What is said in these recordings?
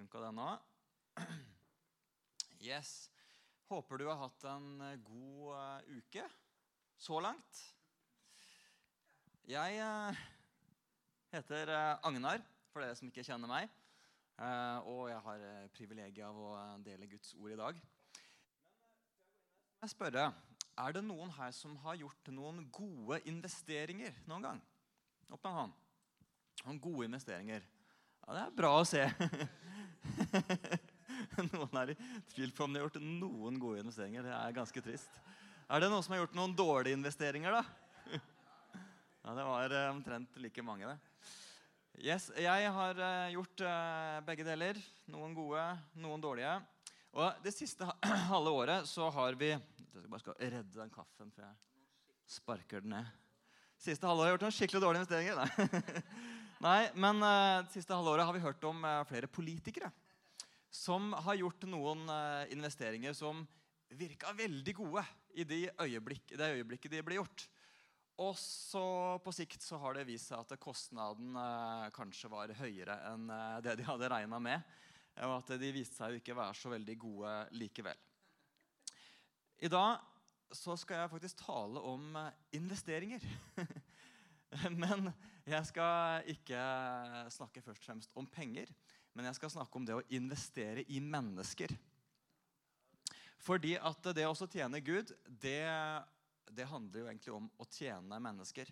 Funka den òg? Yes. Håper du har hatt en eh, god eh, uke så langt. Jeg eh, heter Agnar, for dere som ikke kjenner meg. Og jeg har privilegiet av å dele Guds ord i dag. Jeg spørre, Er det noen her som har gjort noen gode investeringer noen gang? Opp med en hånd. Noen gode investeringer. Det er bra å se. noen er i tvil på om de har gjort noen gode investeringer. Det er ganske trist. Er det noen som har gjort noen dårlige investeringer, da? Ja, Det var eh, omtrent like mange, det. Yes, jeg har eh, gjort eh, begge deler. Noen gode, noen dårlige. Og det siste halve året så har vi Jeg skal bare skal redde den kaffen før jeg sparker den ned. Siste halve året har jeg gjort noen skikkelig dårlige investeringer. Nei, Nei men uh, det siste halvåret har vi hørt om uh, flere politikere som har gjort noen uh, investeringer som virka veldig gode i de øyeblikk, det øyeblikket de ble gjort. Og så på sikt så har det vist seg at kostnaden kanskje var høyere enn det de hadde regna med. Og at de viste seg å ikke være så veldig gode likevel. I dag så skal jeg faktisk tale om investeringer. Men jeg skal ikke snakke først og fremst om penger. Men jeg skal snakke om det å investere i mennesker. Fordi at det å tjene Gud, det, det handler jo egentlig om å tjene mennesker.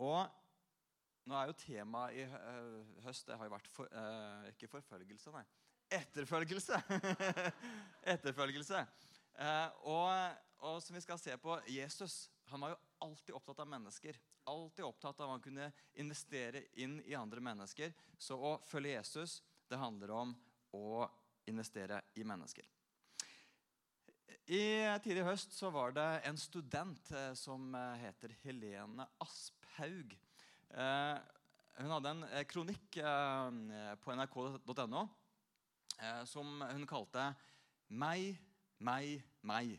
Og nå er jo temaet i øh, høst det har jo vært for, øh, ikke forfølgelse, nei. Etterfølgelse. Etterfølgelse. Eh, og, og som vi skal se på, Jesus han var jo alltid opptatt av mennesker. Alltid opptatt av å kunne investere inn i andre mennesker. Så å følge Jesus, det handler om å investere i mennesker. I tidlig høst så var det en student eh, som eh, heter Helene Asphaug. Eh, hun hadde en kronikk på nrk.no som hun kalte 'Meg, meg, meg'.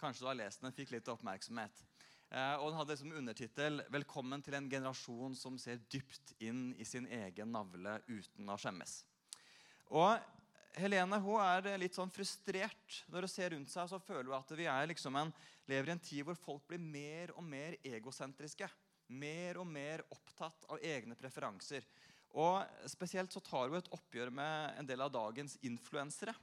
Kanskje du har lest den, fikk litt oppmerksomhet. Eh, og den hadde som undertittel 'Velkommen til en generasjon som ser dypt inn i sin egen navle uten å skjemmes'. Og Helene hun er litt sånn frustrert. Når hun ser rundt seg, så føler hun at vi liksom en, lever i en tid hvor folk blir mer og mer egosentriske. Mer og mer opptatt av egne preferanser. Og Spesielt så tar hun et oppgjør med en del av dagens influensere.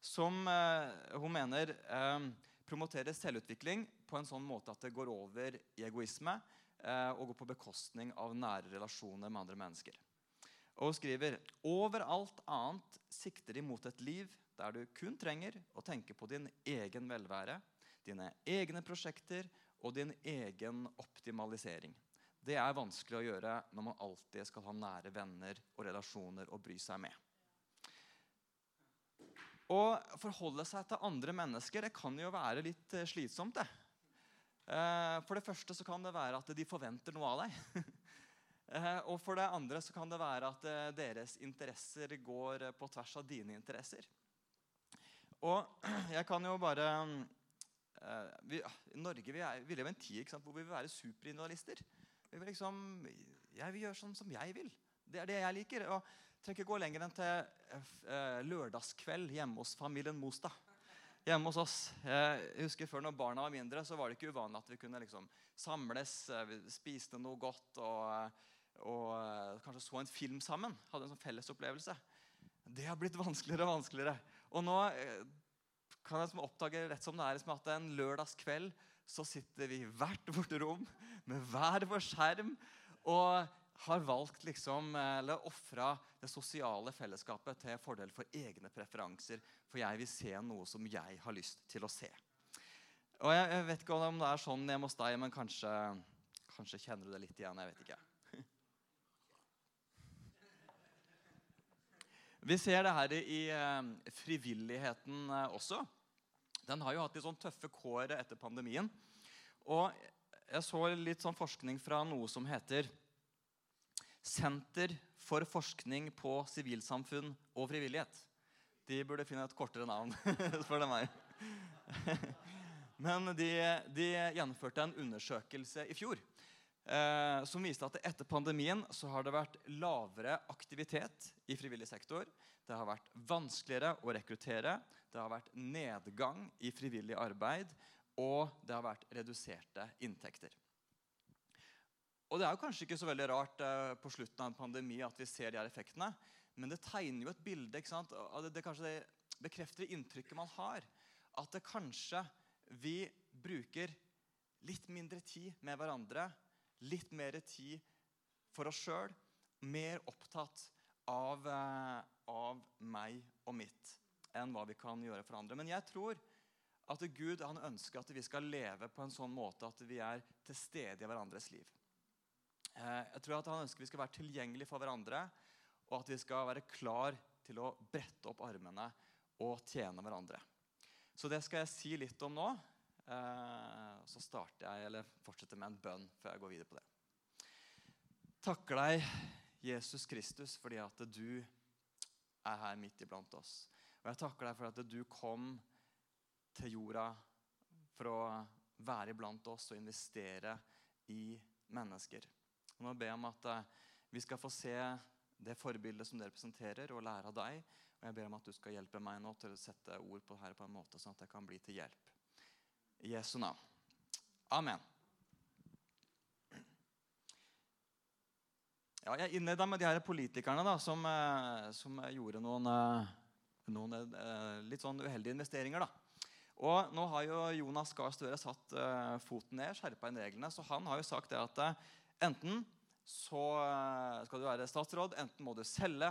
Som eh, hun mener eh, promoterer selvutvikling på en sånn måte at det går over i egoisme eh, og går på bekostning av nære relasjoner med andre mennesker. Og hun skriver overalt annet sikter de mot et liv der du kun trenger å tenke på din egen velvære, dine egne prosjekter og din egen optimalisering. Det er vanskelig å gjøre når man alltid skal ha nære venner og relasjoner å bry seg med. Å forholde seg til andre mennesker det kan jo være litt eh, slitsomt. det. Eh, For det første så kan det være at de forventer noe av deg. Eh, Og for det andre så kan det være at deres interesser går på tvers av dine interesser. Og jeg kan jo bare vi, I Norge vi, er, vi lever i en tid ikke sant, hvor vi vil være superindividualister. Vi vil liksom, jeg vil gjøre sånn som jeg vil. Det er det jeg liker. og trenger ikke gå lenger enn til eh, lørdagskveld hjemme hos familien Mostad. Hjemme hos oss. Jeg husker Før når barna var mindre, så var det ikke uvanlig at vi kunne liksom samles, eh, spiste noe godt og, og eh, kanskje så en film sammen. Hadde en sånn fellesopplevelse. Det har blitt vanskeligere og vanskeligere. Og nå kan jeg liksom oppdage rett som det er liksom at en lørdagskveld så sitter vi i hvert vårt rom med hver vår skjerm og har valgt liksom, eller ofra det sosiale fellesskapet til fordel for egne preferanser. For jeg vil se noe som jeg har lyst til å se. Og Jeg, vet ikke om det er sånn hjemme hos deg, men kanskje, kanskje kjenner du det litt igjen. jeg vet ikke. Vi ser det her i eh, frivilligheten eh, også. Den har jo hatt litt sånn tøffe kår etter pandemien. Og jeg så litt sånn forskning fra noe som heter Senter for forskning på sivilsamfunn og frivillighet. De burde finne et kortere navn, spør du meg. Men de, de gjennomførte en undersøkelse i fjor eh, som viste at etter pandemien så har det vært lavere aktivitet i frivillig sektor. Det har vært vanskeligere å rekruttere. Det har vært nedgang i frivillig arbeid. Og det har vært reduserte inntekter. Og Det er jo kanskje ikke så veldig rart eh, på slutten av en pandemi at vi ser de her effektene. Men det tegner jo et bilde. ikke sant? Det, det, kanskje det bekrefter inntrykket man har. At det kanskje vi bruker litt mindre tid med hverandre. Litt mer tid for oss sjøl. Mer opptatt av, eh, av meg og mitt enn hva vi kan gjøre for andre. Men jeg tror at Gud han ønsker at vi skal leve på en sånn måte at vi er til stede i hverandres liv. Eh, jeg tror at Han ønsker vi skal være tilgjengelige for hverandre, og at vi skal være klar til å brette opp armene og tjene hverandre. Så det skal jeg si litt om nå. Eh, så starter jeg, eller fortsetter med en bønn før jeg går videre på det. Takker deg, Jesus Kristus, fordi at du er her midt iblant oss. Og jeg takker deg for at du kom til jorda for å være iblant oss og investere i mennesker. Og nå ber om at eh, vi skal få se det forbildet som dere presenterer, og lære av deg. Og jeg ber om at du skal hjelpe meg nå til å sette ord på dette på en måte sånn at jeg kan bli til hjelp. I Jesu navn. Amen. Ja, jeg innleda med de her politikerne da, som, eh, som gjorde noen, eh, noen, litt sånn uheldige investeringer. da. Og Nå har jo Jonas Gahr Støre satt foten ned, skjerpa inn reglene. Så han har jo sagt det at Enten så eh, skal du være statsråd, enten må du selge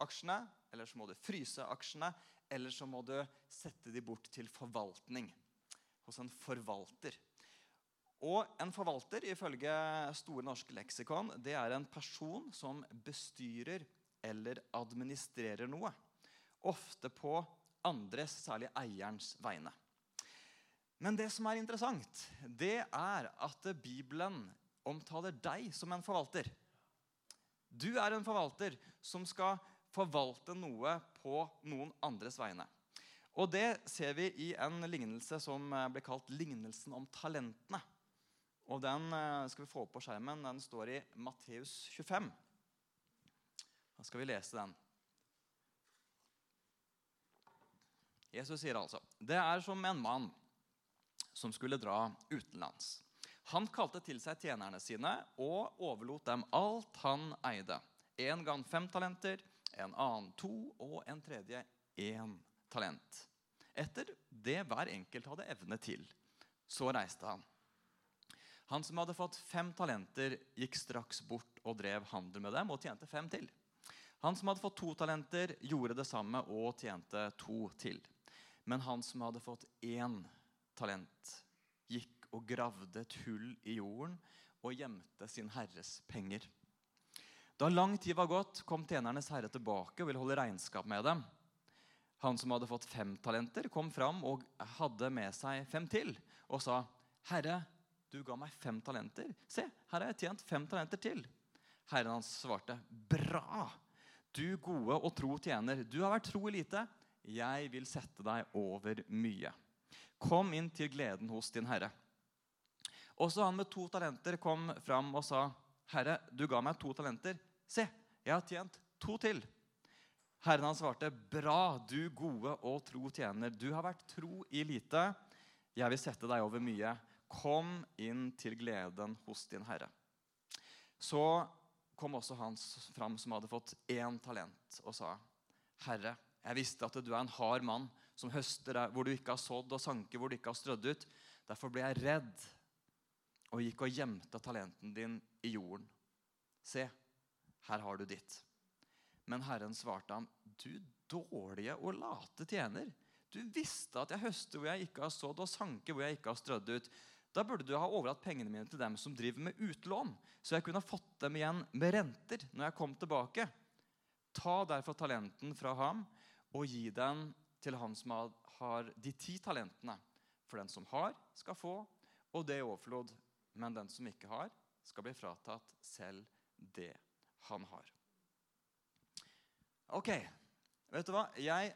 aksjene, eller så må du fryse aksjene, eller så må du sette de bort til forvaltning hos en forvalter. Og En forvalter ifølge Store norske leksikon, det er en person som bestyrer eller administrerer noe. Ofte på andres, særlig eierens, vegne. Men det som er interessant, det er at Bibelen omtaler deg som en forvalter. Du er en forvalter som skal forvalte noe på noen andres vegne. Og Det ser vi i en lignelse som eh, ble kalt 'lignelsen om talentene'. Og Den eh, skal vi få opp på skjermen. Den står i Matteus 25. Da skal vi lese den. Jesus sier altså Det er som en mann som skulle dra utenlands. Han kalte til seg tjenerne sine og overlot dem alt han eide. En gang fem talenter, en annen to og en tredje én talent. Etter det hver enkelt hadde evne til. Så reiste han. Han som hadde fått fem talenter, gikk straks bort og drev handel med dem og tjente fem til. Han som hadde fått to talenter, gjorde det samme og tjente to til. Men han som hadde fått én talent, gikk og gravde et hull i jorden og gjemte sin herres penger. Da lang tid var gått, kom tjenernes herre tilbake og ville holde regnskap med dem. Han som hadde fått fem talenter, kom fram og hadde med seg fem til, og sa, 'Herre, du ga meg fem talenter. Se, her har jeg tjent fem talenter til.' Herren hans svarte, 'Bra, du gode og tro tjener. Du har vært tro i lite. Jeg vil sette deg over mye.' Kom inn til gleden hos din herre. Også han med to talenter kom fram og sa, 'Herre, du ga meg to talenter. Se, jeg har tjent to til.' Herren han svarte, 'Bra, du gode og tro tjener. Du har vært tro i lite. Jeg vil sette deg over mye. Kom inn til gleden hos din herre.' Så kom også han fram som hadde fått én talent, og sa, 'Herre, jeg visste at du er en hard mann som høster hvor du ikke har sådd, og sanker hvor du ikke har strødd ut.' Derfor ble jeg redd og gikk og gjemte talenten din i jorden. Se, her har du ditt. Men Herren svarte ham, du dårlige og late tjener. Du visste at jeg høster hvor jeg ikke har sådd, og sanker hvor jeg ikke har strødd ut. Da burde du ha overlatt pengene mine til dem som driver med utlån, så jeg kunne ha fått dem igjen med renter når jeg kom tilbake. Ta derfor talenten fra ham og gi den til han som har de ti talentene. For den som har, skal få, og det i overflod men den som ikke har, skal bli fratatt selv det han har. Ok, vet du hva? Jeg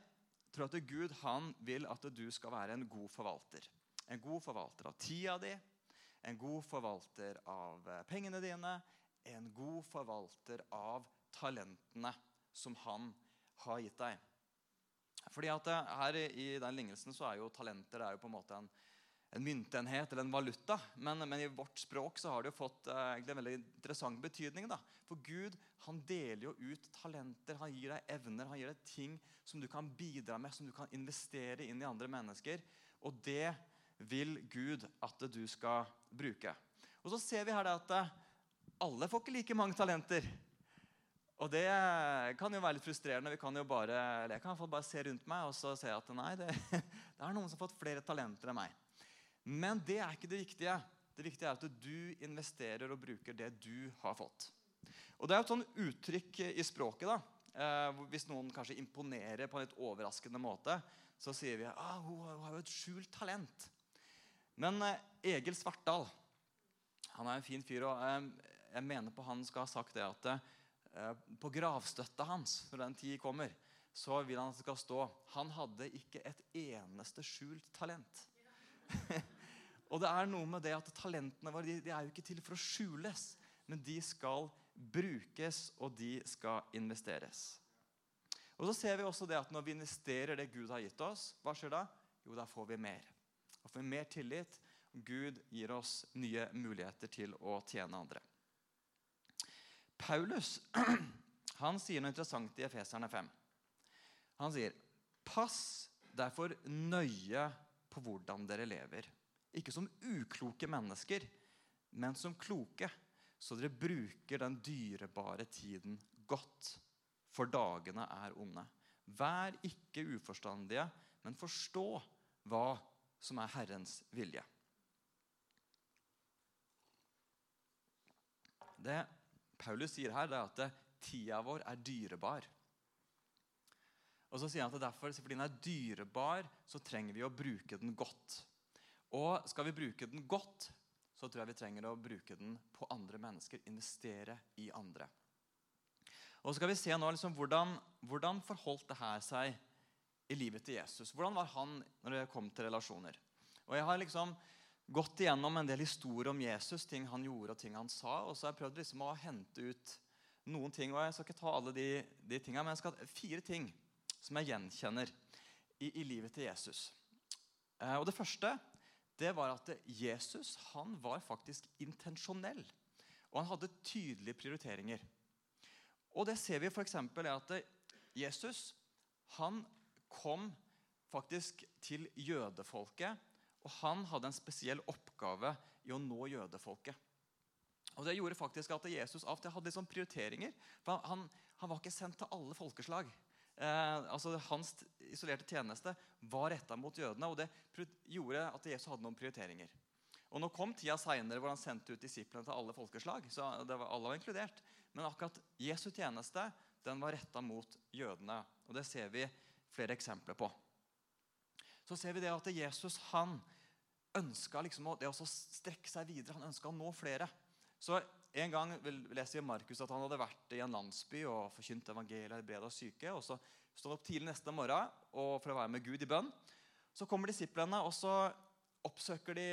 tror at Gud han vil at du skal være en god forvalter. En god forvalter av tida di, en god forvalter av eh, pengene dine, en god forvalter av talentene som han har gitt deg. Fordi at eh, her I den lignelsen så er jo talenter er jo på en måte en, en myntenhet eller en valuta. Men, men, i vårt språk så har det jo fått eh, en veldig interessant betydning. da. For Gud han deler jo ut talenter, han gir deg evner, han gir deg ting som du kan bidra med, som du kan investere inn i andre mennesker. Og det vil Gud at du skal bruke. Og så ser vi her at eh, alle får ikke like mange talenter. Og det kan jo være litt frustrerende. Vi kan jo bare, eller jeg kan bare se rundt meg og så se at nei, det, det er noen som har fått flere talenter enn meg. Men det er ikke det viktige. Det viktige er at du investerer og bruker det du har fått. Og Det er et sånn uttrykk i språket. da. Eh, hvis noen kanskje imponerer på en litt overraskende måte, så sier vi ah, hun, har jo et skjult talent. Men eh, Egil Svartdal han er en fin fyr. og eh, Jeg mener på han skal ha sagt det at eh, på gravstøtta hans, når den tid kommer, så vil han at det skal stå han hadde ikke et eneste skjult talent. og det er noe med det at Talentene våre de, de er jo ikke til for å skjules, men de skal brukes, og de skal investeres. Og så ser vi også det at Når vi investerer det Gud har gitt oss, hva skjer da? Jo, da får vi mer. Da får vi mer tillit. Gud gir oss nye muligheter til å tjene andre. Paulus han sier noe interessant i Efeserne 5. Han sier, 'Pass derfor nøye på hvordan dere lever.' Ikke som ukloke mennesker, men som kloke, så dere bruker den dyrebare tiden godt. For dagene er onde. Vær ikke uforstandige, men forstå hva som er Herrens vilje. Det Paulus sier her, det er at tida vår er dyrebar. Og så sier han at derfor, Fordi den er dyrebar, så trenger vi å bruke den godt. Og skal vi bruke den godt, så tror jeg vi trenger å bruke den på andre mennesker. Investere i andre. Og så skal vi se nå liksom hvordan, hvordan forholdt det her seg i livet til Jesus. Hvordan var han når det kom til relasjoner? Og Jeg har liksom gått igjennom en del historier om Jesus, ting han gjorde og ting han sa. Og så har jeg prøvd liksom å hente ut noen ting. og Jeg skal ikke ta alle de, de tingene, men jeg skal ha fire ting som jeg gjenkjenner i, i livet til Jesus. Eh, og Det første det var at Jesus han var faktisk intensjonell. Og han hadde tydelige prioriteringer. Og det ser vi f.eks. at Jesus han kom faktisk til jødefolket. Og han hadde en spesiell oppgave i å nå jødefolket. Og Det gjorde faktisk at Jesus av og til hadde liksom prioriteringer. For han, han, var ikke sendt til alle folkeslag. Eh, altså Hans isolerte tjeneste var retta mot jødene. og Det gjorde at Jesus hadde noen prioriteringer. Og Nå kom tida seinere hvor han sendte ut disiplene til alle folkeslag. så det var alle var inkludert. Men akkurat Jesu tjeneste den var retta mot jødene. og Det ser vi flere eksempler på. Så ser vi det at Jesus han ønska liksom det å strekke seg videre. Han ønska å nå flere. Så En gang leser vi Markus at han hadde vært i en landsby og forkynt evangeliet og syke. og Så står han opp tidlig neste morgen for å være med Gud i bønn. Så kommer disiplene, og så oppsøker de,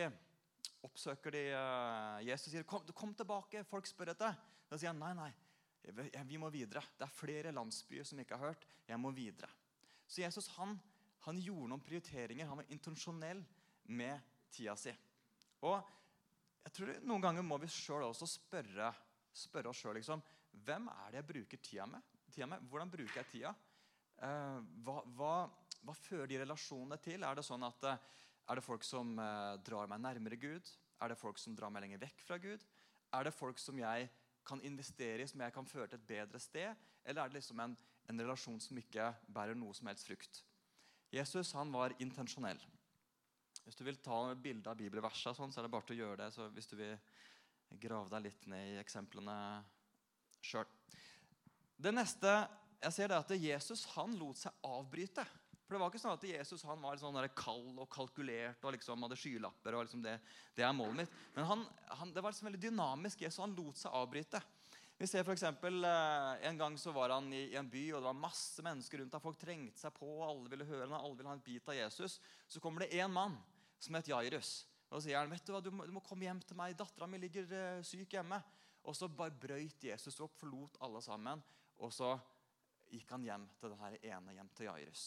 oppsøker de uh, Jesus og sier kom, kom tilbake, folk spør etter. Da sier han nei, nei, vi må videre. Det er flere landsbyer som ikke har hørt. Jeg må videre. Så Jesus han, han gjorde noen prioriteringer. Han var intensjonell med tida si. Og jeg tror Noen ganger må vi selv også spørre, spørre oss sjøl liksom, hvem er det jeg bruker tida med? tida med? Hvordan bruker jeg tida? Eh, hva, hva, hva, fører de relasjonene til? Er det sånn at eh, er det folk som eh, drar meg nærmere Gud? Er det folk som drar meg lenger vekk fra Gud? Er det folk som jeg kan investere i, som jeg kan føre til et bedre sted? Eller er det liksom en, en relasjon som ikke bærer noe som helst frukt? Jesus han var intensjonell. Hvis du vil ta bilde av bibelversene, sånn, så er det bare til å gjøre det. så hvis du vil grave deg litt ned i eksemplene sjøl. Det neste jeg ser det er at Jesus han lot seg avbryte. For Det var ikke sånn at Jesus han var sånn kald og kalkulert og liksom hadde skylapper. og liksom det, det, er målet mitt. Men han, han, det var liksom veldig dynamisk. Jesus han lot seg avbryte. Vi ser for eksempel, eh, En gang så var han i, en by, og det var masse mennesker rundt. ham. Folk trengte seg på, og alle ville høre ham, alle ville ha en bit av Jesus. Så kommer det én mann som het Jairus. Og så sier han vet du hva, du må, du må komme hjem til meg, dattera mi ligger uh, syk hjemme. Og så bare brøyt Jesus opp, forlot alle sammen. Og så gikk han hjem til denne ene hjem til Jairus.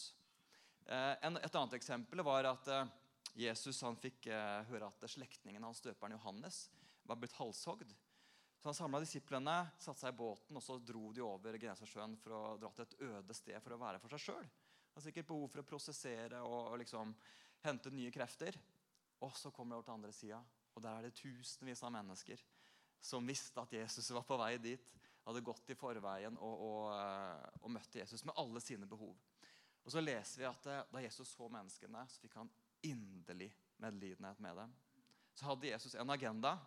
Uh, et annet eksempel var at Jesus han fikk høre at slektningen hans, døperen Johannes, var blitt halshogd. Så han samla disiplene, satte seg i båten og så dro de over Genesasjøen for å dra til et øde sted for å være for seg sjøl. Sikkert behov for å prosessere og, og liksom hente nye krefter. Og så kommer de over til andre sida, og der er det tusenvis av mennesker som visste at Jesus var på vei dit. Hadde gått i forveien og, og, eh, og møtte Jesus med alle sine behov. Og så leser vi at eh, Da Jesus så menneskene, så fikk han inderlig medlidenhet med dem. Så hadde Jesus en agenda,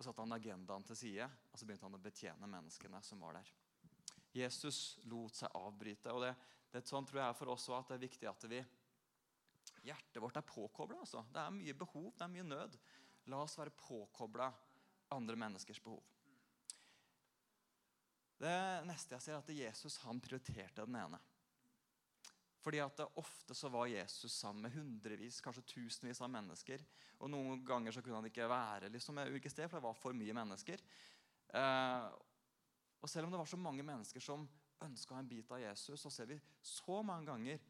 og satte han agendaen til side. Og så begynte han å betjene menneskene som var der. Jesus lot seg avbryte. og det, det sånn tror jeg for oss også at det er viktig at vi Hjertet vårt er påkobla. Altså. Det er mye behov, det er mye nød. La oss være påkobla andre menneskers behov. Det neste jeg ser, er at Jesus han prioriterte den ene. Fordi at Ofte så var Jesus sammen med hundrevis, kanskje tusenvis av mennesker. Og Noen ganger så kunne han ikke være liksom, med ulike sted, for det var for mye mennesker. Eh, og Selv om det var så mange mennesker som ønska en bit av Jesus, så ser vi så mange ganger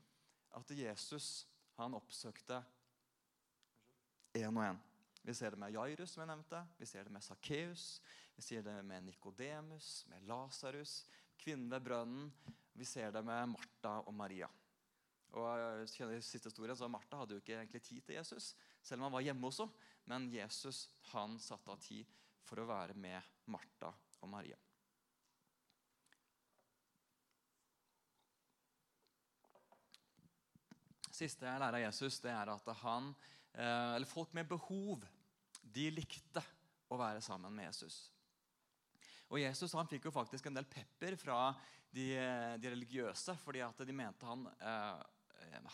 at Jesus han oppsøkte én og én. Vi ser det med Jairus, som jeg nevnte. Vi ser det med Sakkeus. Vi ser det med Nikodemus, med Lasarus, kvinnen ved brønnen. Vi ser det med Martha og Maria. Og i siste historien, så Martha hadde jo ikke egentlig tid til Jesus, selv om han var hjemme også. Men Jesus han satte av tid for å være med Martha og Maria. siste jeg lærer av Jesus, det er at han, eh, eller folk med behov de likte å være sammen med Jesus. Og Jesus han fikk jo faktisk en del pepper fra de, de religiøse fordi at de mente han eh,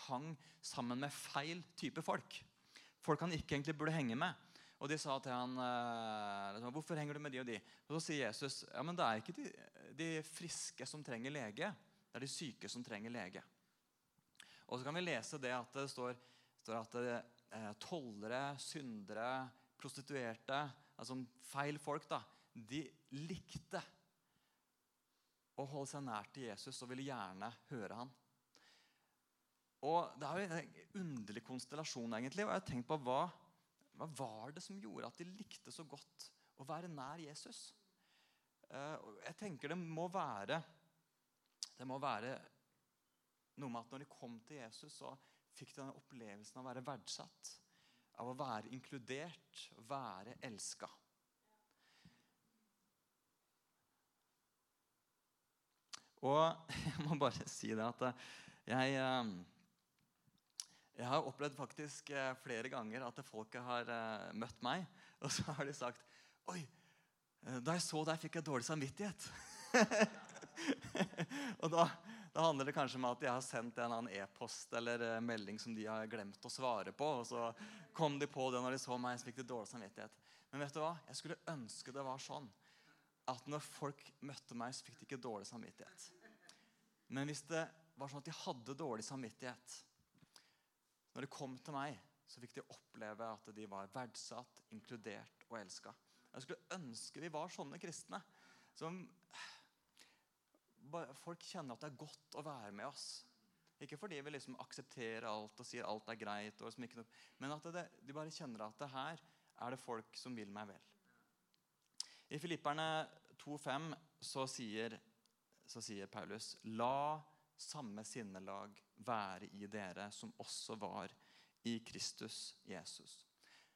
hang sammen med feil type folk. Folk han ikke egentlig burde henge med. Og De sa til han eh, hvorfor henger du med de og de. Og Så sier Jesus ja, men det er ikke de, de friske som trenger lege, det er de syke som trenger lege. Og så kan vi lese det at det står, står at eh, tollere, syndere, prostituerte, altså feil folk, da, de likte å holde seg nær til Jesus og ville gjerne høre han. Og Det er jo en underlig konstellasjon, egentlig. og jeg har tenkt på hva, hva var det som gjorde at de likte så godt å være nær Jesus? Uh, jeg tenker det må være det må være noe med at når de kom til Jesus, så fikk de den opplevelsen av å være verdsatt. Av å være inkludert, være elska. Og jeg må bare si det at eh, jeg eh, jeg har opplevd faktisk eh, flere ganger at folket har møtt meg, og så har de sagt Oi, da jeg så deg, fikk jeg dårlig samvittighet. og da, da handler det kanskje om at de har sendt en annen e-post eller eh, melding som de har glemt å svare på. Og så kom de på det når de så meg, så fikk de dårlig samvittighet. Men vet du hva? Jeg skulle ønske det var sånn at når folk møtte meg, så fikk de ikke dårlig samvittighet. Men hvis det var sånn at de hadde dårlig samvittighet Når de kom til meg, så fikk de oppleve at de var verdsatt, inkludert og elska. Jeg skulle ønske vi var sånne kristne. Som folk kjenner at det er godt å være med oss. Ikke fordi vi liksom aksepterer alt og sier alt er greit, noe, men at det, de bare kjenner at det her er det folk som vil meg vel. I Filipperne 2,5 så, så sier Paulus La samme sinnelag være i dere som også var i Kristus Jesus.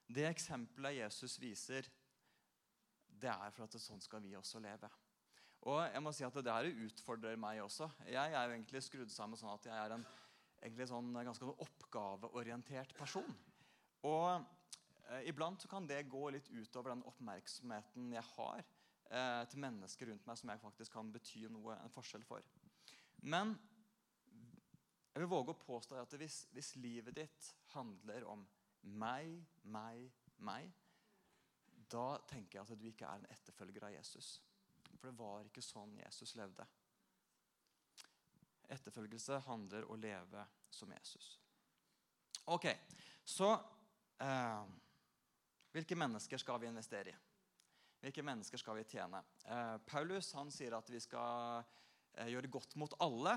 Det eksempelet Jesus viser, det er for at sånn skal vi også leve. Og jeg må si at Det der utfordrer meg også. Jeg er jo egentlig skrudd sammen sånn at jeg er en sånn ganske sånn oppgaveorientert person. Og eh, Iblant kan det gå litt utover den oppmerksomheten jeg har eh, til mennesker rundt meg som jeg faktisk kan bety noe, en forskjell for. Men jeg vil våge å påstå at hvis, hvis livet ditt handler om meg, meg, meg, da tenker jeg at du ikke er en etterfølger av Jesus. For det var ikke sånn Jesus levde. Etterfølgelse handler om å leve som Jesus. Ok, så eh, Hvilke mennesker skal vi investere i? Hvilke mennesker skal vi tjene? Eh, Paulus han sier at vi skal eh, gjøre godt mot alle,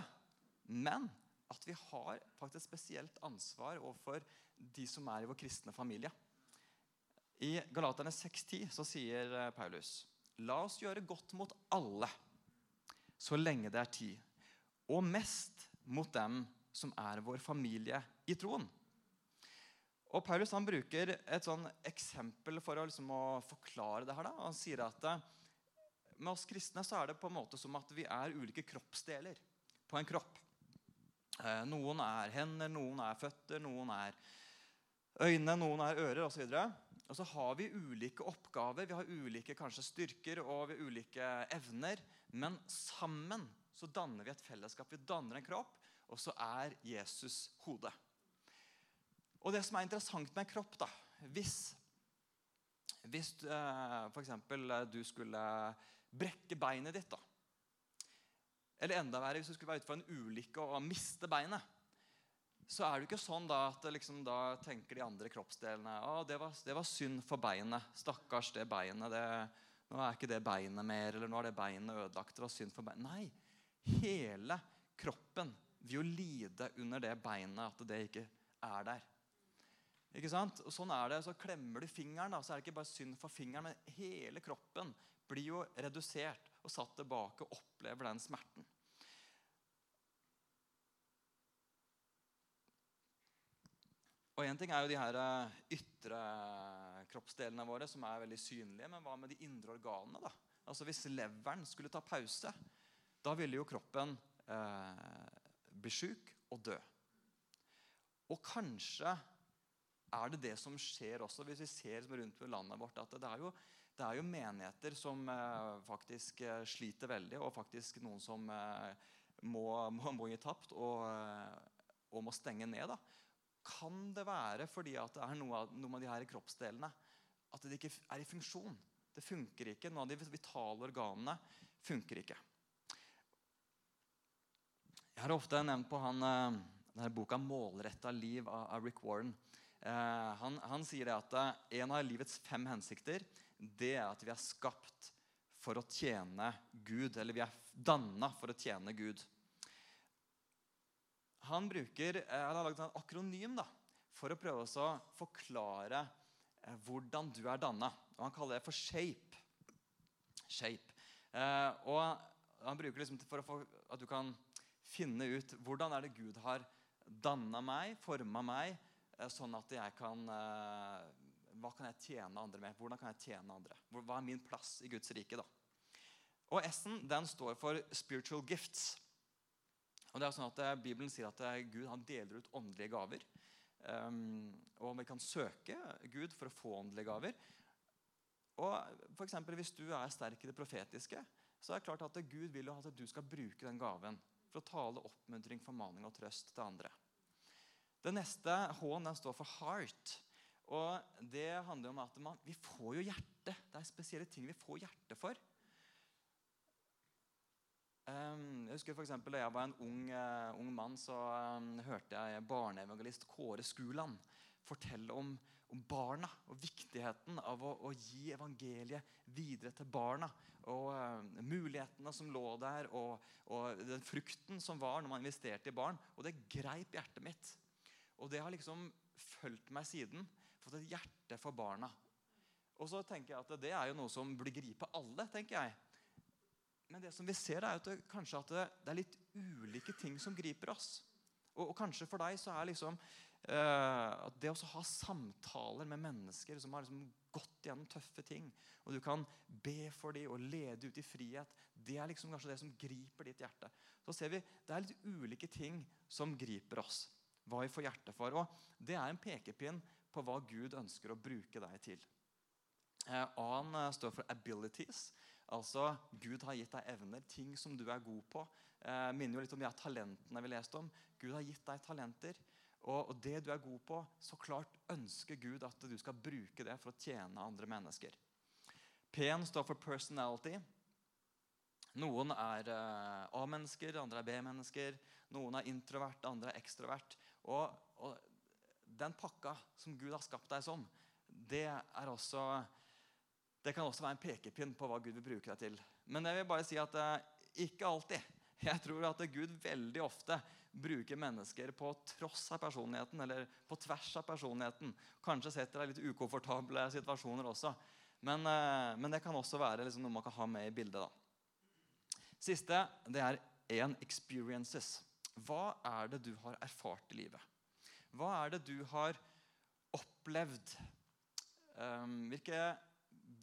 men at vi har faktisk spesielt ansvar overfor de som er i vår kristne familie. I Galaterne 6,10 så sier eh, Paulus.: La oss gjøre godt mot alle, så lenge det er tid, og mest mot dem som er vår familie i troen. Og Paulus han bruker et sånn eksempel for å, liksom, å forklare det her. Da. Han sier at eh, med oss kristne så er det på en måte som at vi er ulike kroppsdeler på en kropp. Eh, noen er hender, noen er føtter, noen er øyne, noen er ører osv. Og, og så har vi ulike oppgaver, vi har ulike kanskje styrker og vi har ulike evner. Men sammen så danner vi et fellesskap. Vi danner en kropp, og så er Jesus hodet. Og det som er interessant med en kropp da, Hvis, hvis uh, f.eks. du skulle brekke beinet ditt da, Eller enda verre hvis du skulle være ute for en ulykke og miste beinet. Så er det ikke sånn da at liksom, da tenker de andre kroppsdelene å, det var, det var synd for beinet. Stakkars det beinet. Det, nå er ikke det beinet mer. Eller nå er det beinet ødelagt. Det var synd for beinet. Nei. Hele kroppen vil jo lide under det beinet at det ikke er der. Ikke sant? Og sånn er det. Så klemmer du fingeren, da, så er det ikke bare synd for fingeren, men hele kroppen blir jo redusert og satt tilbake og opplever den smerten. Og Én ting er jo de her eh, ytre kroppsdelene våre som er veldig synlige. Men hva med de indre organene? da? Altså Hvis leveren skulle ta pause, da ville jo kroppen eh, bli sjuk og dø. Og kanskje er det det som skjer også, hvis vi ser rundt på landet vårt. at det er jo, det er jo menigheter som eh, faktisk eh, sliter veldig, og faktisk noen som eh, må, må, må, gi tapt og, og, må stenge ned. da. Kan det være fordi det er noe noen av de her kroppsdelene at det ikke er i funksjon? Det funker ikke. Noen av de vitale organene funker ikke. Jeg har ofte nevnt på han, denne boka 'Målretta liv' av Rick Warren. Eh, han, han, sier at en av livets fem hensikter det er at vi er skapt for å tjene Gud. Eller vi er danna for å tjene Gud. Han, bruker, eh, han har laget en akronym da, for å prøve å forklare hvordan du er danna. Han kaller det for shape. shape. og han bruker liksom for få, at du kan finne ut hvordan er det Gud har danna meg, forma meg, Eh, sånn at jeg kan eh, Hva kan jeg tjene andre med? Hvordan kan jeg tjene andre? Hva er min plass i Guds rike? da? Og S-en den står for spiritual gifts. Og det er sånn at eh, Bibelen sier at Gud han deler ut åndelige gaver. Um, og vi kan søke Gud for å få åndelige gaver. Og for eksempel, Hvis du er sterk i det profetiske, så er det klart at Gud vil at du skal bruke den gaven for å tale oppmuntring, formaning og trøst til andre. Den neste H-en står for heart. Og Det handler om at man, vi får jo hjerte. Det er spesielle ting vi får hjerte for. Um, jeg husker for eksempel, Da jeg var en ung, uh, ung mann, så um, hørte jeg barneevangelist Kåre Skuland fortelle om, om, barna og viktigheten av å, å, gi evangeliet videre til barna. Og uh, mulighetene som lå der, og, og den frukten som var når man investerte i barn. Og det greip hjertet mitt. Og det har liksom fulgt meg siden. Fått et hjerte for barna. Og så tenker jeg at Det er jo noe som blir gripe alle. tenker jeg. Men det som vi ser er at det, kanskje at det, det, er litt ulike ting som griper oss. Og, og kanskje for deg så er liksom uh, at det å ha samtaler med mennesker som har liksom gått gjennom tøffe ting, og du kan be for dem og lede ut i frihet, det er liksom kanskje det som griper ditt hjerte. Så ser vi det er litt ulike ting som griper oss hva vi får hjerte for. Og Det er en pekepinn på hva Gud ønsker å bruke deg til. Eh, A-en eh, står for 'abilities'. Altså Gud har gitt deg evner, ting som du er god på. Eh, minner jo litt om de talentene vi leste om. Gud har gitt deg talenter. Og, og det du er god på, så klart ønsker Gud at du skal bruke det for å tjene andre mennesker. P-en står for 'personality'. Noen er eh, A-mennesker, andre er B-mennesker. Noen er introvert, andre er ekstrovert. Og, og, den pakka som Gud har skapt deg som, det også det kan også være en pekepinn på hva Gud vil bruke deg til. Men jeg vil bare si at eh, ikke alltid. Jeg tror at Gud veldig ofte bruker mennesker på tross av personligheten, eller på tvers av personligheten. Kanskje setter deg litt ukomfortable situasjoner også. Men, eh, men det kan også være liksom noe man kan ha med i bildet. da. Siste det er én experiences. Hva er det du har erfart i livet? Hva er det du har opplevd? Um, hvilke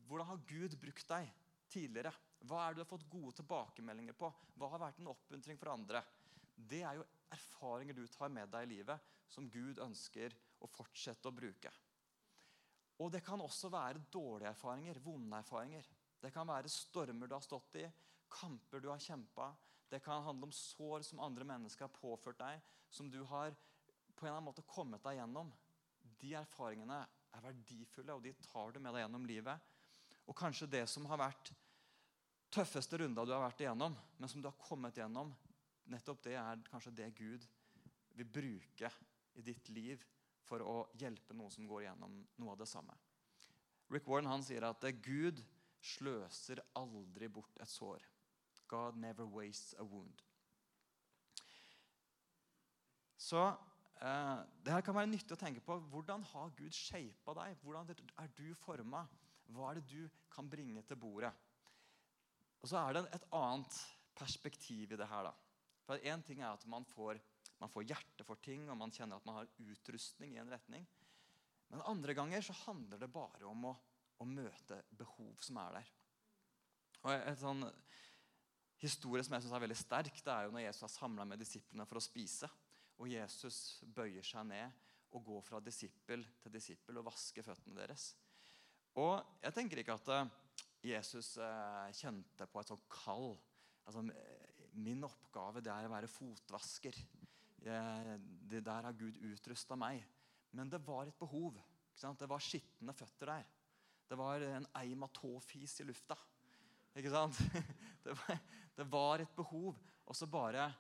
hvordan har Gud brukt deg tidligere? Hva er det du har fått gode tilbakemeldinger på? Hva har vært en oppmuntring for andre? Det er jo erfaringer du tar med deg i livet, som Gud ønsker å fortsette å bruke. Og Det kan også være dårlige erfaringer, vonde erfaringer. Det kan være stormer du har stått i, kamper du har kjempa. Det kan handle om sår som andre mennesker har påført deg, som du har på en eller annen måte kommet deg gjennom. De erfaringene er verdifulle, og de tar du med deg gjennom livet. Og kanskje det som har vært tøffeste runda du har vært igjennom, men som du har kommet gjennom, nettopp det er kanskje det Gud vil bruke i ditt liv for å hjelpe noen som går gjennom noe av det samme. Rick Warren han sier at Gud sløser aldri bort et sår. God never wastes a wound. Så eh, det her kan være nyttig å tenke på. Hvordan har Gud shapa deg? Hvordan er du forma? Hva er det du kan bringe til bordet? Og Så er det et annet perspektiv i det her. da. For Én ting er at man får, man får hjerte for ting, og man kjenner at man har utrustning i en retning. Men andre ganger så handler det bare om å, å møte behov som er der. Og Et sånn historie som jeg synes er veldig sterk, det er jo når Jesus har samla med disiplene for å spise. Og Jesus bøyer seg ned og går fra disippel til disippel og vasker føttene deres. Og jeg tenker ikke at eh, Jesus eh, kjente på et sånt kall. Altså, min oppgave det er å være fotvasker. det der har Gud utrusta meg. Men det var et behov. Det var skitne føtter der. Det var en eim av tåfis i lufta. Ikke sant? Det var et behov. Og så bare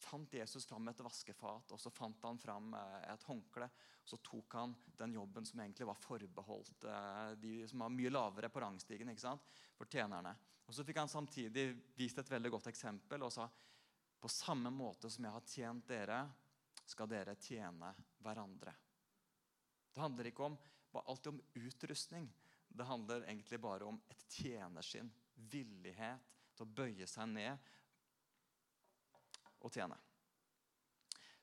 fant Jesus fram et vaskefat og så fant han fram eh, et håndkle. og Så tok han den jobben som egentlig var forbeholdt eh, de som var mye lavere på rangstigen ikke sant? for tjenerne. Og Så fikk han samtidig vist et veldig godt eksempel og sa på samme måte som jeg har tjent dere, skal dere tjene hverandre. Det handler ikke om, alltid om utrustning. Det handler egentlig bare om et tjenersinn. Villighet til å bøye seg ned å tjene.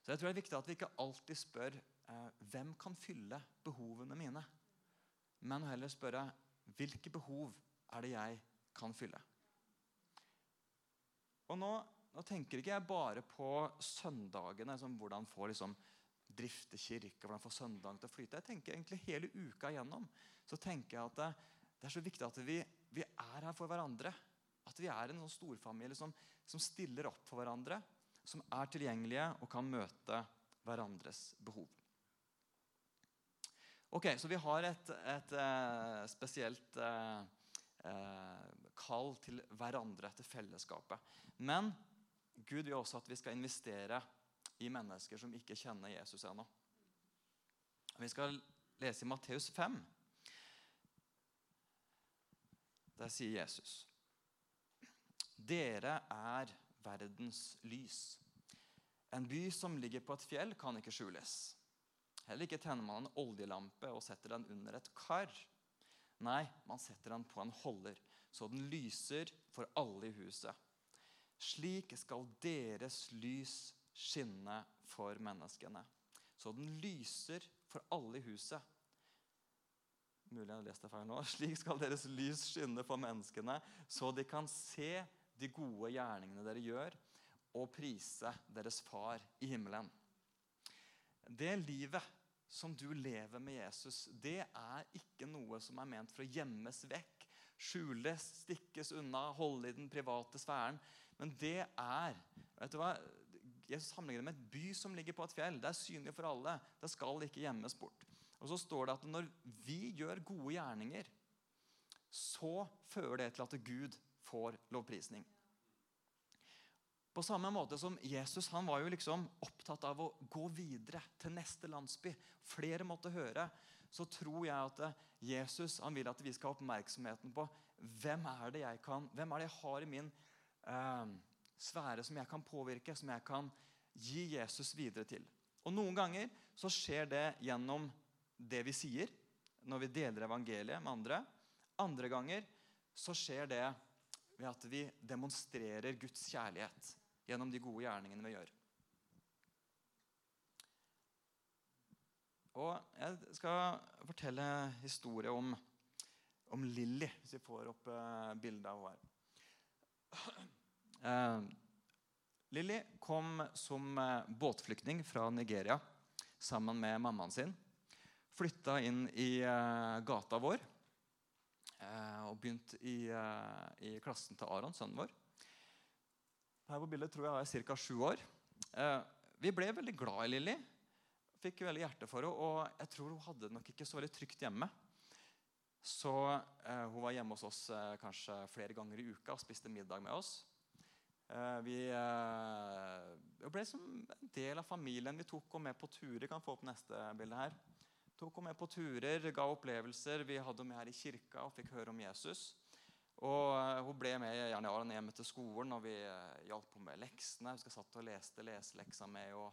Så jeg tror det er viktig at vi ikke alltid spør eh, hvem kan fylle behovene mine, men heller spørre hvilke behov er det jeg kan fylle. Og nå, nå tenker ikke jeg bare på søndagene, som hvordan få liksom, drifte kirke, hvordan få søndagen til å flyte. Jeg tenker egentlig hele uka igjennom. Så tenker jeg at det, det er så viktig at vi, vi, er her for hverandre. At vi er en sånn storfamilie som, som stiller opp for hverandre som er tilgjengelige og kan møte hverandres behov. Ok, Så vi har et, et et spesielt uh, uh, kall til hverandre, til fellesskapet. Men Gud vil også at vi skal investere i mennesker som ikke kjenner Jesus ennå. Vi skal lese i Matteus 5. Der sier Jesus.: Dere er verdens lys. En by som ligger på et fjell, kan ikke skjules. Heller ikke tenner man en oljelampe og setter den under et kar. Nei, man setter den på en holder, så den lyser for alle i huset. Slik skal deres lys skinne for menneskene, så den lyser for alle i huset. Mulig jeg har lest det feil nå. Slik skal deres lys skinne for menneskene, så de kan se de gode gjerningene dere gjør, og prise deres far i himmelen. Det livet som du lever med Jesus, det er ikke noe som er ment for å gjemmes vekk, skjules, stikkes unna, holde i den private sfæren. Men det er vet du hva? Jesus sammenligner det med et by som ligger på et fjell. Det er synlig for alle. Det skal ikke gjemmes bort. Og så står det at når vi gjør gode gjerninger, så fører det til at Gud får lovprisning. På samme måte som Jesus han var jo liksom opptatt av å gå videre til neste landsby. Flere måtte høre. så tror jeg at eh, Jesus han vil at vi skal ha oppmerksomheten på hvem er det jeg kan, hvem er det jeg har i min eh, sfære som jeg kan påvirke, som jeg kan gi Jesus videre til. Og Noen ganger så skjer det gjennom det vi sier, når vi deler evangeliet med andre. Andre ganger så skjer det ved at vi demonstrerer Guds kjærlighet gjennom de gode gjerningene vi gjør. Og Jeg skal fortelle historie om, om Lilly, hvis vi får opp eh, bildet av henne her. Eh, Lilly kom som eh, båtflyktning fra Nigeria sammen med mammaen sin. Flytta inn i gata vår og begynte i, eh, i, klassen til Aron, sønnen vår. Her på bildet tror jeg er ca. sju år. Eh, vi ble veldig glad i Lilly fikk veldig hjerte for henne. Og jeg tror hun hadde det nok ikke så veldig trygt hjemme. Så eh, hun var hjemme hos oss eh, kanskje flere ganger i uka og spiste middag med oss. Eh, vi eh, ble som en del av familien. Vi tok henne med på turer. kan få opp neste bilde her. Tok henne med på turer, ga opplevelser. Vi hadde henne med her i kirka og fikk høre om Jesus. Og eh, Hun ble med gjerne hjem til skolen, og vi eh, hjalp henne med leksene. Hun satt og leste leseleksa med og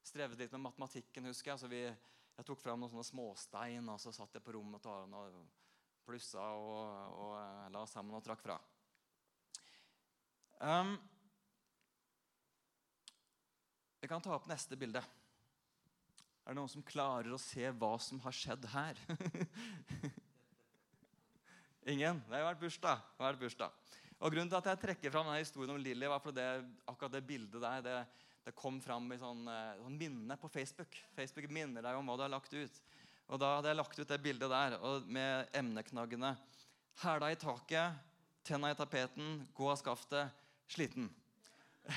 strevde litt med matematikken. husker Jeg så vi, jeg tok fram noen sånne småstein og så satt jeg på rommet til Aron og plussa og, og, eh, la sammen og trakk fra. Um, kan ta opp neste bilde. Er det noen som klarer å se hva som har skjedd her? Ingen? Det har vært bursdag. Det har vært bursdag. Og Grunnen til at jeg trekker fram denne historien om Lilly, var fordi akkurat det bildet der det, det kom fram i sånn, eh, sånn, minne på Facebook. Facebook minner deg om hva du har lagt ut. Og Da hadde jeg lagt ut det bildet der med emneknaggene. Hæla i taket, tenna i tapeten, gå av skaftet, sliten.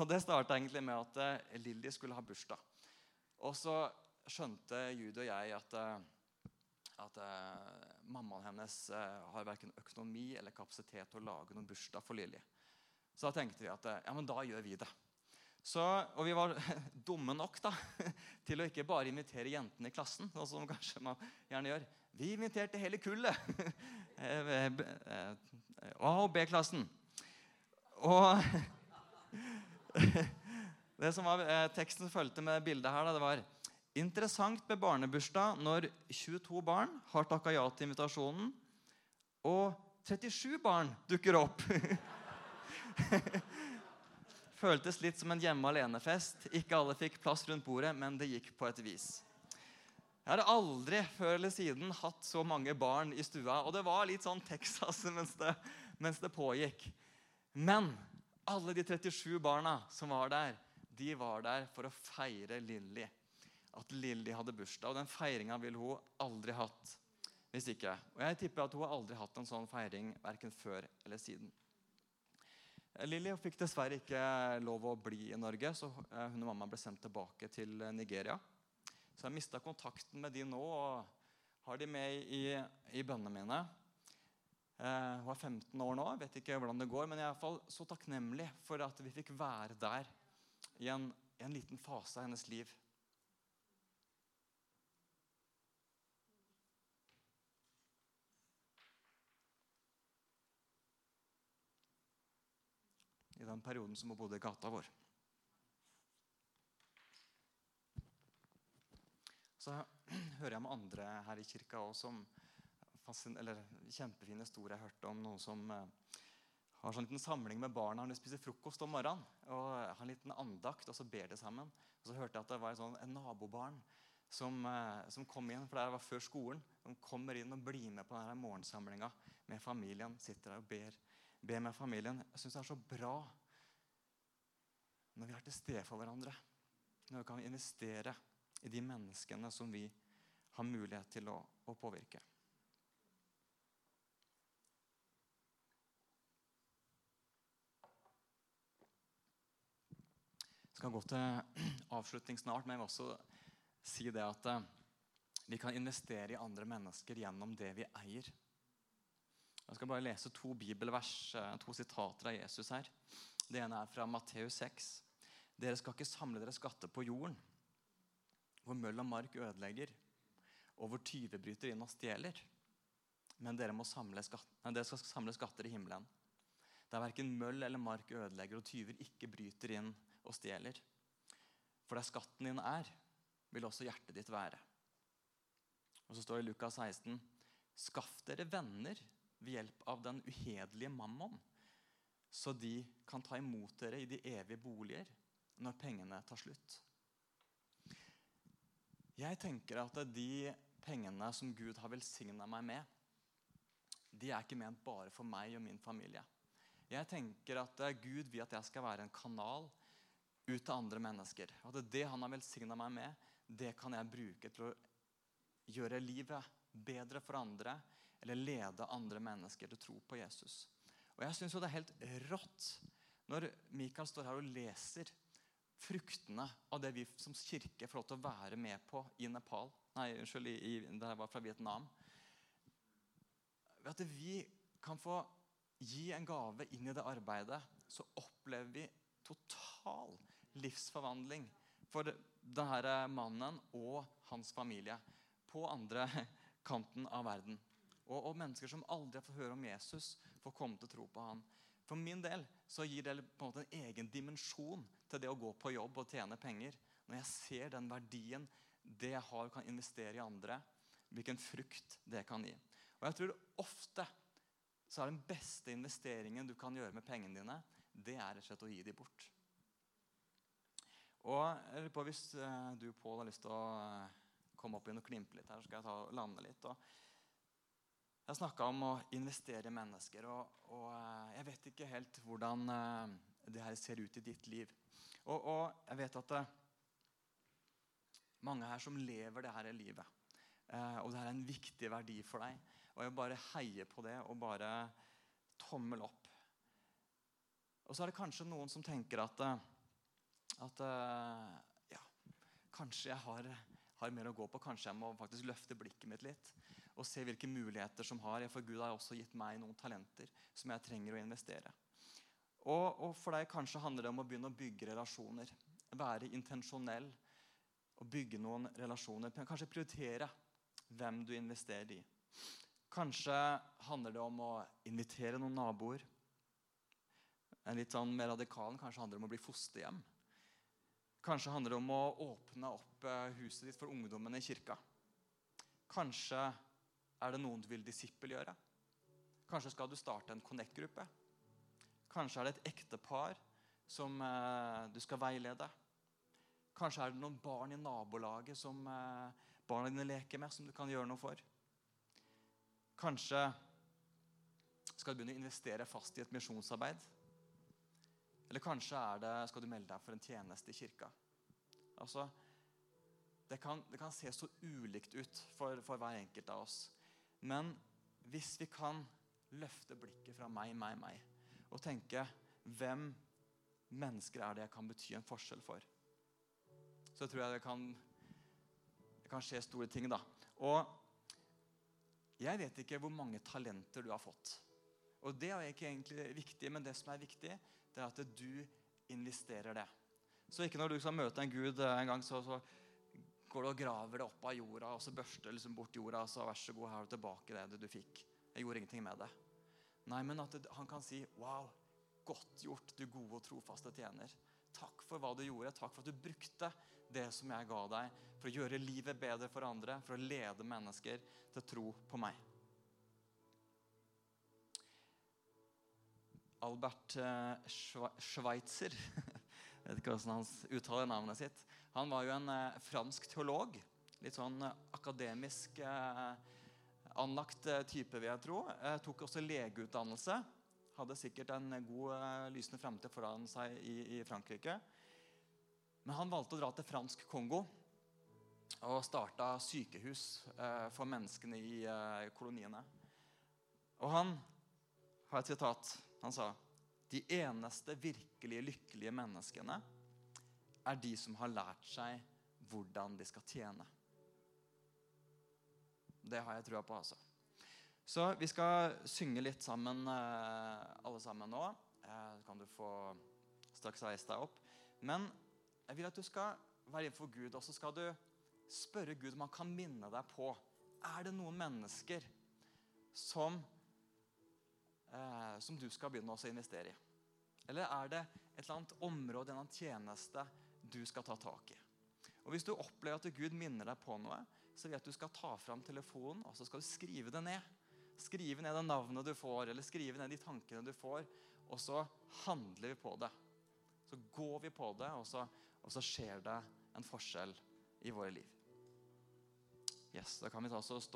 og Det starta egentlig med at uh, Lilly skulle ha bursdag. Og så skjønte Judy og jeg at, uh, at uh, mammaen hennes har verken økonomi eller kapasitet til å lage noen bursdag for Lilly. Så da tenkte vi at ja, men da gjør vi det. Så, og vi var dumme nok da, til å ikke bare invitere jentene i klassen. Sånn som kanskje man gjerne gjør. Vi inviterte hele kullet. A- og B-klassen. Og det som var eh, Teksten som fulgte med bildet her, det var interessant med barnebursdag når 22 barn har takka ja til invitasjonen, og 37 barn dukker opp. føltes litt som en hjemme alene-fest. Ikke alle fikk plass rundt bordet, men det gikk på et vis. Jeg har aldri før eller siden hatt så mange barn i stua. Og det var litt sånn Texas mens det, mens det pågikk. Men alle de 37 barna som var der, de var der for å feire Lilly. At Lilly hadde bursdag. Og den feiringa ville hun aldri hatt hvis ikke. Og jeg tipper at hun aldri hatt en sånn feiring verken før eller siden. Lilly fikk dessverre ikke lov å bli i Norge, så eh, hun og mamma ble sendt tilbake til eh, Nigeria. Så jeg mista kontakten med de nå og har de med i, i bønnene mine. Eh, hun er 15 år nå, vet ikke hvordan det går, men jeg er i hvert fall så takknemlig for at vi fikk være der i en, i en liten fase av hennes liv. i den perioden som hun bodde i gata vår. Så hører jeg med andre her i kirka òg som eller kjempefine historier jeg hørte om noe som eh, har sånn liten samling med barna når de spiser frokost om morgenen. og har en liten andakt, og så ber de sammen. Og så hørte jeg at det var sånn, en nabobarn som, eh, som, kom inn, for det var før skolen. Som kommer inn og blir med på denne morgensamlinga med familien. Sitter der og ber ber med familien. Jeg syns det er så bra når vi er til stede for hverandre. Når vi kan investere i de menneskene som vi har mulighet til å, å påvirke. Skal gå til avslutning snart, men jeg vil også si det at eh, vi kan investere i andre mennesker gjennom det vi eier. Jeg skal bare lese to bibelvers, eh, to sitater av Jesus her. Det ene er fra Matteus 6. Dere skal ikke samle dere skatter på jorden, hvor møll og mark ødelegger, og hvor tyver bryter inn og stjeler. Men dere, skatt, nei, dere skal samle skatter i himmelen. Der verken møll eller mark ødelegger, og tyver ikke bryter inn og stjeler. For der skatten din er, vil også hjertet ditt være. Og så står det i Lukas 16.: Skaff dere venner ved hjelp av den uhederlige mammon, så de kan ta imot dere i de evige boliger når pengene tar slutt. Jeg tenker at de pengene som Gud har velsigna meg med, de er ikke ment bare for meg og min familie. Jeg tenker at Gud vil at jeg skal være en kanal ut til andre mennesker. Og At det han har velsigna meg med, det kan jeg bruke til å gjøre livet bedre for andre eller lede andre mennesker til å tro på Jesus. Og jeg synes jo Det er helt rått når Mikael står her og leser fruktene av det vi som kirke får lov til å være med på i Nepal. Nei, unnskyld, i, det var fra Vietnam. Ved at vi kan få gi en gave inn i det arbeidet, så opplever vi total livsforvandling for denne mannen og hans familie på andre kanten av verden. Og, og, mennesker som aldri fått høre om Jesus, får komme til å tro på han. For min del så gir det på en måte en egen dimensjon til det å gå på jobb og tjene penger. Når jeg ser den verdien det jeg har, kan investere i andre, hvilken frukt det kan gi. Og jeg tror ofte så er den beste investeringen du kan gjøre med pengene dine, det er rett og slett å gi dem bort. Og på Hvis eh, du Pål, har lyst til å eh, komme opp igjen og klimpe litt her, så skal jeg ta og lande litt. Og jeg snakka om å investere i mennesker, og, og, eh, jeg vet ikke helt hvordan det her ser ut i ditt liv. Og, og jeg vet at mange her som lever det her livet. Eh, og det her er en viktig verdi for deg. Og jeg bare heier på det og bare tommel opp. Og så er det kanskje noen som tenker at, at ja, kanskje jeg har, har mer å gå på. Kanskje jeg må faktisk løfte blikket mitt litt og se hvilke muligheter som har. For Gud har også gitt meg noen talenter som jeg trenger å investere. Og, og for deg kanskje handler det om å begynne å bygge relasjoner. Være intensjonell og bygge noen relasjoner. Kanskje prioritere hvem du investerer i. Kanskje handler det om å invitere noen naboer. En litt sånn mer radikal kanskje handler det om å bli fosterhjem. Kanskje handler det om å åpne opp eh, huset ditt for ungdommen i kirka. Kanskje er det noen du vil disippelgjøre? Kanskje skal du starte en Connect-gruppe? Kanskje er det et ektepar som eh, du skal veilede? Kanskje er det noen barn i nabolaget som eh, barna dine leker med, som du kan gjøre noe for? Kanskje skal du begynne å investere fast i et misjonsarbeid? Eller kanskje er det, skal du melde deg for en tjeneste i kirka? Altså, det kan, det kan se så ulikt ut for, for hver enkelt av oss. Men hvis vi kan løfte blikket fra meg, meg, meg og tenke hvem mennesker er det jeg kan bety en forskjell for, så tror jeg det kan, det kan skje store ting. da. Og jeg vet ikke hvor mange talenter du har fått. Og Det er ikke egentlig viktig, men det som er viktig, det er at du investerer det. Så ikke når du skal møte en gud en gang, så, så går du og graver det opp av jorda og så børster liksom bort jorda. og så vær så god, her har du tilbake det du fikk. Jeg gjorde ingenting med det. Nei, men at han kan si Wow, godt gjort, du gode og trofaste tjener. Takk for hva du gjorde. Takk for at du brukte det som jeg ga deg, for å gjøre livet bedre for andre, for å lede mennesker til tro på meg. Albert eh, Schweitzer Jeg vet ikke hvordan han uttaler navnet sitt. Han var jo en eh, fransk teolog. Litt sånn eh, akademisk anlagt type, vil jeg tro. tok også legeutdannelse. Hadde sikkert en god lysende fremtid foran seg i, i, Frankrike. Men han valgte å dra til fransk Kongo og starta sykehus for menneskene i koloniene. Og han har et sitat. Han sa de eneste virkelig lykkelige menneskene er de som har lært seg hvordan de skal tjene. Det har jeg trua på, altså. Så vi skal synge litt sammen, eh, alle sammen nå. Så kan du få straks reise deg opp. Men jeg vil at du skal være innenfor Gud, og så skal du spørre Gud om han kan minne deg på Er det noen mennesker som, eh, som du skal begynne å investere i? Eller er det et eller annet område, en eller annen tjeneste du skal ta tak i? Og Hvis du opplever at Gud minner deg på noe, så at du skal ta fram telefonen og så skal du skrive det ned. Skrive ned det navnet du får, eller skrive ned de tankene du får. Og så handler vi på det. Så går vi på det, og så, og så skjer det en forskjell i våre liv. Yes, Da kan vi ta oss og stå